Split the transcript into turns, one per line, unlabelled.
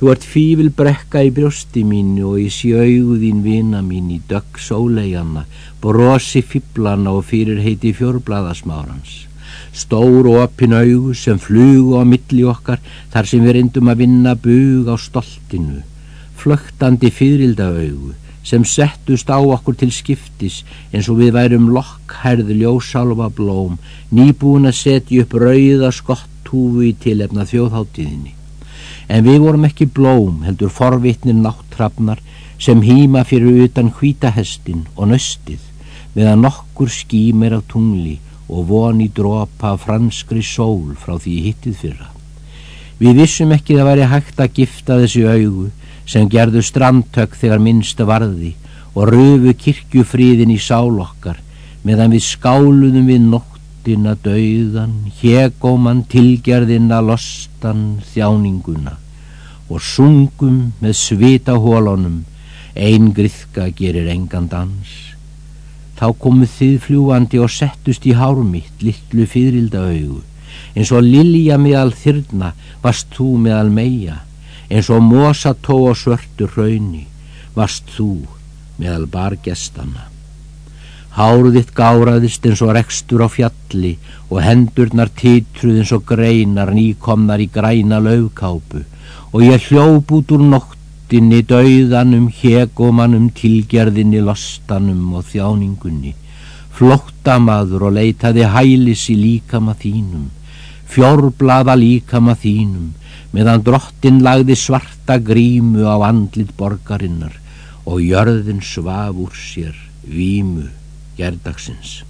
Þú ert fífil brekka í brjósti mínu og í sjöguðín vina mín í dögg sólegjana, brosi fýblana og fyrir heiti fjórbladasmárans. Stór og opin augu sem flugu á milli okkar þar sem við reyndum að vinna bug á stoltinu. Flögtandi fyririlda augu sem settust á okkur til skiptis eins og við værum lokkhærð ljósálfa blóm, nýbúin að setja upp rauða skotthúfu í tilefna þjóðháttíðinni en við vorum ekki blóm heldur forvitnir náttrafnar sem hýma fyrir utan hvítahestin og nöstið meðan nokkur skýmir af tungli og voni dropa franskri sól frá því hittið fyrra. Við vissum ekki að væri hægt að gifta þessi augu sem gerðu strandtök þegar minnsta varði og röfu kirkjufríðin í sálokkar meðan við skáluðum við nóttina dauðan, hegóman tilgerðina lostan þjáninguna og sungum með svita hólunum ein griðka gerir engan dans. Þá komuð þið fljúandi og settust í hármitt litlu fyririlda augu eins og lilja meðal þyrna varst þú meðal meia eins og mosató og svörtu rauni varst þú meðal bargestana Háruðitt gáraðist eins og rekstur á fjalli og hendurnar títruð eins og greinar nýkomnar í græna laufkápu og ég hljóp út úr nóttinni dauðanum, hegomanum, tilgerðinni, lostanum og þjáningunni. Flóttamaður og leitaði hælis í líkama þínum, fjórblaða líkama þínum, meðan drottin lagði svarta grímu á andlit borgarinnar og jörðin svaf úr sér vímu Gerð dagsins